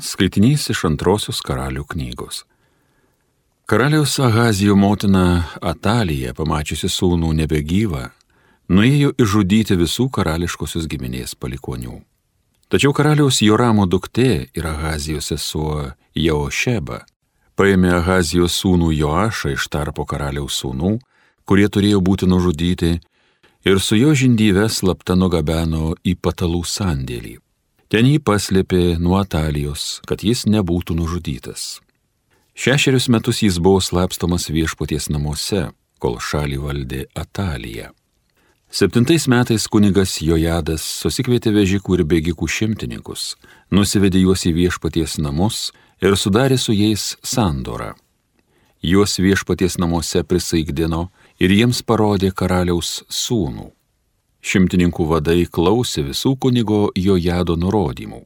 Skaitinys iš antrosios karalių knygos. Karaliaus Ahazijo motina Atalija, pamačiusi sūnų nebegyvą, nuėjo išžudyti visų karališkosios giminės palikonių. Tačiau karaliaus Joramo duktė ir Ahazijos sesuo Jaošeba paėmė Ahazijos sūnų Joašą iš tarpo karaliaus sūnų, kurie turėjo būti nužudyti, ir su jo žindyve slapta nugabeno į patalų sandėlį. Ten jį paslėpė nuo Atalijos, kad jis nebūtų nužudytas. Šešerius metus jis buvo slapstomas viešpaties namuose, kol šalį valdė Atalija. Septintais metais kunigas Jojadas susikvietė vežikų ir bėgikų šimtininkus, nusivedė juos į viešpaties namus ir sudarė su jais sandorą. Juos viešpaties namuose prisaigdino ir jiems parodė karaliaus sūnų. Šimtininkų vadai klausė visų kunigo jo jado nurodymų.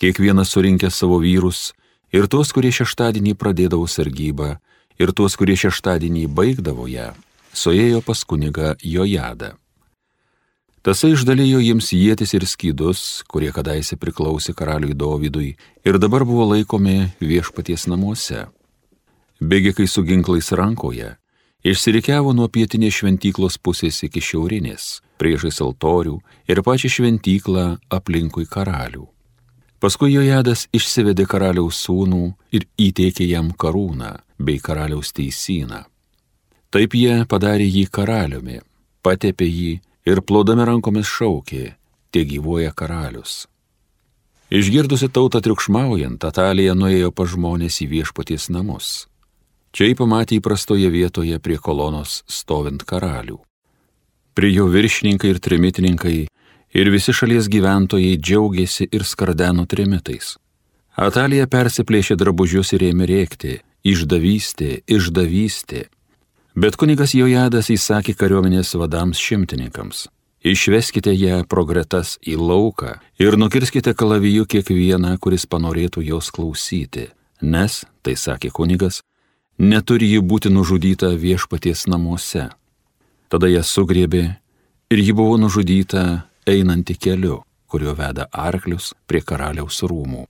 Kiekvienas surinkė savo vyrus ir tuos, kurie šeštadienį pradėdavo sargybą, ir tuos, kurie šeštadienį baigdavo ją, suėjo pas kunigą jo jadą. Tasai išdalijo jiems jėtis ir skydus, kurie kadaise priklausė karaliui Dovydui ir dabar buvo laikomi viešpaties namuose. Bėgikai su ginklais rankoje Išsirikiavo nuo pietinės šventyklos pusės iki šiaurinės, priešais altorių ir pačią šventyklą aplinkui karalių. Paskui Jojadas išsivedė karaliaus sūnų ir įteikė jam karūną bei karaliaus teisyną. Taip jie padarė jį karaliumi, patepė jį ir plodami rankomis šaukė, tie gyvoja karalius. Išgirdusi tautą triukšmaujant, Atalija nuėjo pa žmonės į viešpaties namus Čia jį pamatė įprastoje vietoje prie kolonos stovint karalių. Prie jo viršininkai ir trimitininkai ir visi šalies gyventojai džiaugiasi ir skardeno trimitais. Atalija persiplėšė drabužius ir ėmė rėkti - išdavystė, išdavystė. Bet kunigas Jojadas įsakė kariuomenės vadams šimtininkams - išveskite ją pro gretas į lauką ir nukirskite kalaviju kiekvieną, kuris panorėtų jos klausyti, nes, tai sakė kunigas, neturi ji būti nužudyta viešpaties namuose. Tada ją sugriebė ir ji buvo nužudyta einanti keliu, kuriuo veda arklius prie karaliaus rūmų.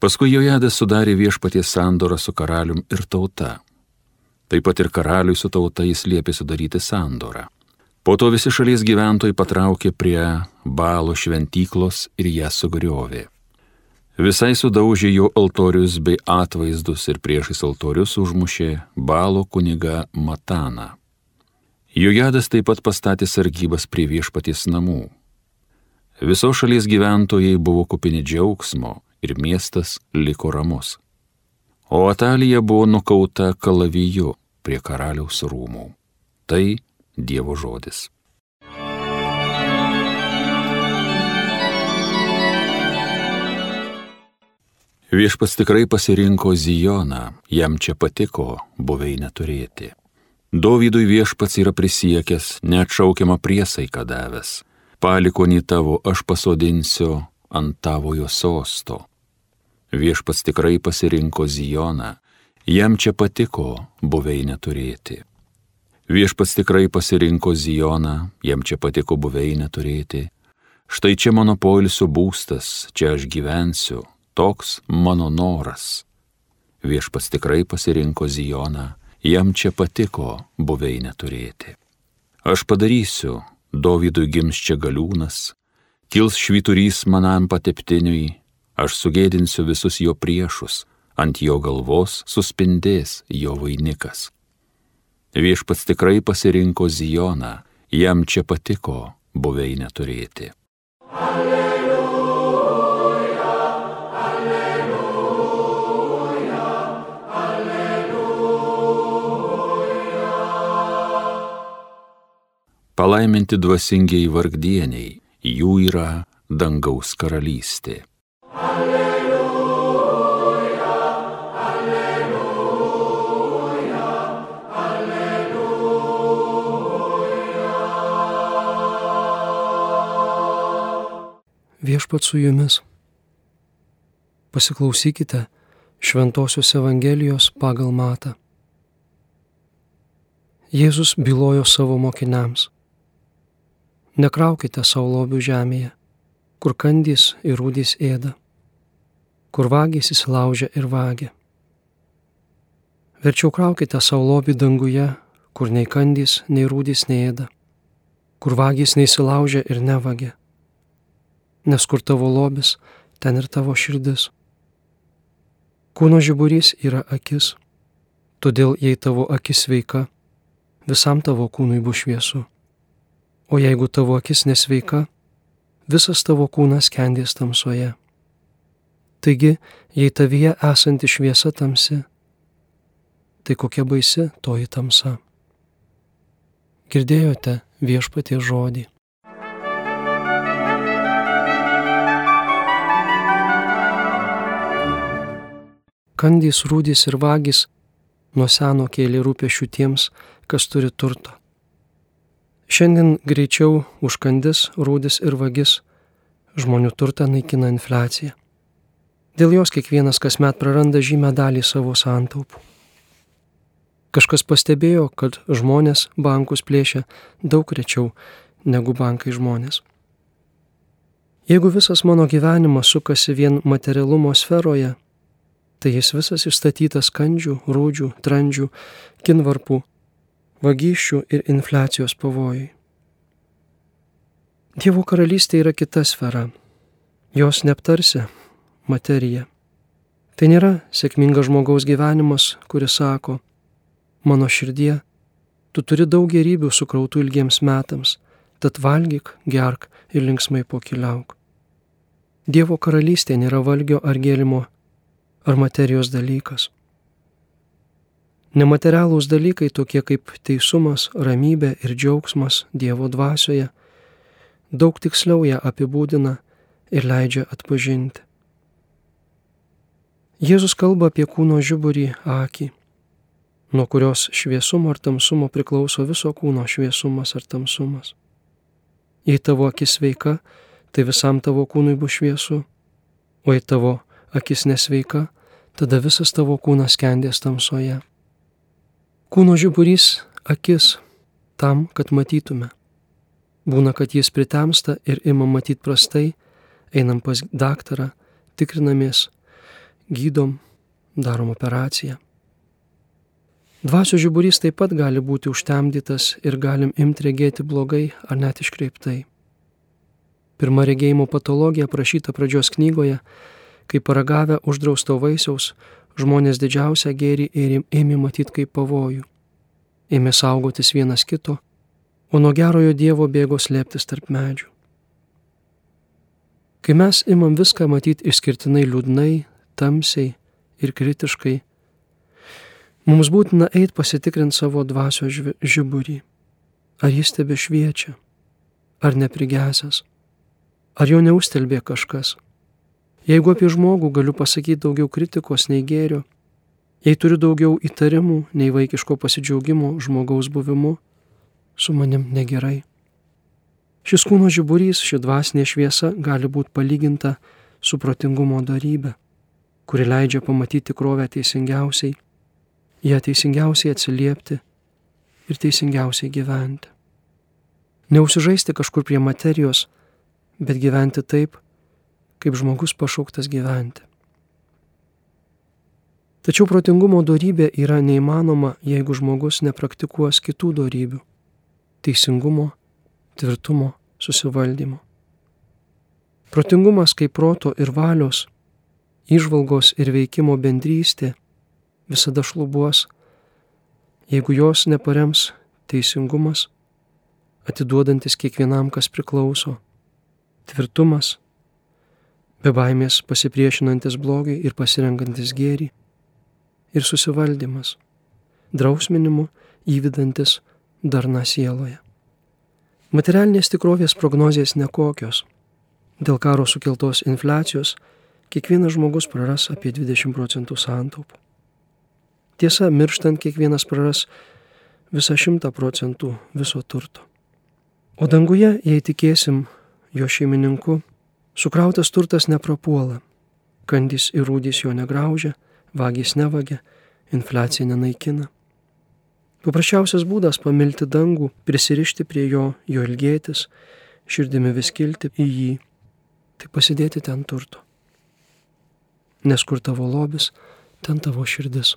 Paskui Jojadas sudarė viešpaties sandorą su karalium ir tauta. Taip pat ir karaliui su tauta jis liepė sudaryti sandorą. Po to visi šalies gyventojai patraukė prie balo šventyklos ir ją sugriovė. Visai sudaužė jo altorius bei atvaizdus ir priešais altorius užmušė balo kuniga Mataną. Jojadas taip pat pastatė sargybas prie viešpaties namų. Viso šalies gyventojai buvo kupini džiaugsmo ir miestas liko ramus. O Atalija buvo nukauta kalaviju prie karaliaus rūmų. Tai Dievo žodis. Viešpas tikrai pasirinko Zijoną, jam čia patiko buveinę turėti. Dovydui viešpats yra prisiekęs, neatšaukiamą priesaiką davęs. Palikonį tavo aš pasodinsiu ant tavojo sosto. Viešpats tikrai pasirinko Zijoną, jam čia patiko buveinę turėti. Viešpats tikrai pasirinko Zijoną, jam čia patiko buveinę turėti. Štai čia mano poilsio būstas, čia aš gyvensiu, toks mano noras. Viešpas tikrai pasirinko Zijoną, jam čia patiko buveinę turėti. Aš padarysiu, Dovydui gims čia galiūnas, kils švyturys manam pateptiniui, aš sugėdinsiu visus jo priešus, ant jo galvos suspindės jo vainikas. Viešpats tikrai pasirinko Zijoną, jam čia patiko buveinę turėti. Palaiminti dvasingiai vargdieniai, jų yra dangaus karalystė. Alleluja, alleluja, alleluja. Viešpat su jumis. Pasiklausykite Šventojios Evangelijos pagal matą. Jėzus bylojo savo mokiniams Nekraukite savo lobių žemėje, kur kandys ir rūdys ėda, kur vagys įsilaužia ir vagia. Verčiau kraukite savo lobį danguje, kur nei kandys, nei rūdys neėda, kur vagys neįsilaužia ir nevagia. Nes kur tavo lobis, ten ir tavo širdis. Kūno žiburys yra akis, todėl jei tavo akis sveika, visam tavo kūnui bus šviesu. O jeigu tavo akis nesveika, visas tavo kūnas kendės tamsoje. Taigi, jei tavyje esanti šviesa tamsi, tai kokia baisi toji tamsa. Girdėjote viešpatie žodį. Kandys, rūdys ir vagys nuo seno kėlė rūpešių tiems, kas turi turto. Šiandien greičiau užkandis, rūdis ir vagis žmonių turtą naikina infliacija. Dėl jos kiekvienas kasmet praranda žymę dalį savo santaupų. Kažkas pastebėjo, kad žmonės bankus plėšia daug rečiau negu bankai žmonės. Jeigu visas mano gyvenimas sukasi vien materialumo sferoje, tai jis visas išstatytas kandžių, rūdžių, trandžių, kinvarpų, vagysčių ir infliacijos pavojai. Dievo karalystė yra kita sfera. Jos neaptarsi - materija. Tai nėra sėkmingas žmogaus gyvenimas, kuris sako, mano širdie, tu turi daug gerybių sukrautų ilgiems metams, tad valgyk, gerk ir linksmai pokiliauk. Dievo karalystė nėra valgio ar gėlimo ar materijos dalykas. Nematerialūs dalykai tokie kaip teisumas, ramybė ir džiaugsmas Dievo dvasioje daug tiksliau ją apibūdina ir leidžia atpažinti. Jėzus kalba apie kūno žiburį akį, nuo kurios šviesumo ar tamsumo priklauso viso kūno šviesumas ar tamsumas. Jei tavo akis sveika, tai visam tavo kūnui bus šviesu, o jei tavo akis nesveika, tada visas tavo kūnas kendės tamsoje. Kūno žiburys - akis tam, kad matytume. Būna, kad jis pritemsta ir ima matyti prastai, einam pas daktarą, tikrinamės, gydom, darom operaciją. Dvasio žiburys taip pat gali būti užtemdytas ir galim imti regėti blogai ar net iškreiptai. Pirma regėjimo patologija aprašyta pradžios knygoje kai paragavę uždrausto vaisiaus, žmonės didžiausią gėrį ėmė matyti kaip pavojų. Ėmė saugotis vienas kito, o nuo gerojo Dievo bėgo slėptis tarp medžių. Kai mes imam viską matyti išskirtinai liūdnai, tamsiai ir kritiškai, mums būtina eiti pasitikrinti savo dvasio žiburį. Ar jis tebe šviečia, ar neprigesęs, ar jo neustelbė kažkas. Jeigu apie žmogų galiu pasakyti daugiau kritikos nei gėrio, jei turiu daugiau įtarimų nei vaikiško pasidžiaugimo žmogaus buvimu, su manim negerai. Šis kūno žiburys, ši dvasinė šviesa gali būti palyginta su protingumo darybė, kuri leidžia pamatyti tikrovę teisingiausiai, ją teisingiausiai atsiliepti ir teisingiausiai gyventi. Neusižaisti kažkur prie materijos, bet gyventi taip, kaip žmogus pašauktas gyventi. Tačiau protingumo darybė yra neįmanoma, jeigu žmogus nepraktikuos kitų darybių - teisingumo, tvirtumo, susivaldymo. Protingumas kaip proto ir valios, išvalgos ir veikimo bendrystė visada šlubuos, jeigu jos neparems teisingumas, atiduodantis kiekvienam, kas priklauso, tvirtumas, be baimės pasipriešinantis blogiui ir pasirenkantis gėrį, ir susivaldymas, drausminimu įvidantis darna sieloje. Materialinės tikrovės prognozijas nekokios. Dėl karo sukeltos infliacijos kiekvienas žmogus praras apie 20 procentų santaupų. Tiesa, mirštant kiekvienas praras visą 100 procentų viso turto. O danguje, jei tikėsim jo šeimininku, Sukrautas turtas neprapuola, kandys ir rūdys jo negraužia, vagys nevagia, infliacija nenaikina. Paprasčiausias būdas pamilti dangų, prisirišti prie jo, jo ilgėtis, širdimi vis kilti į jį, tai pasidėti ten turto. nes kur tavo lobis, ten tavo širdis.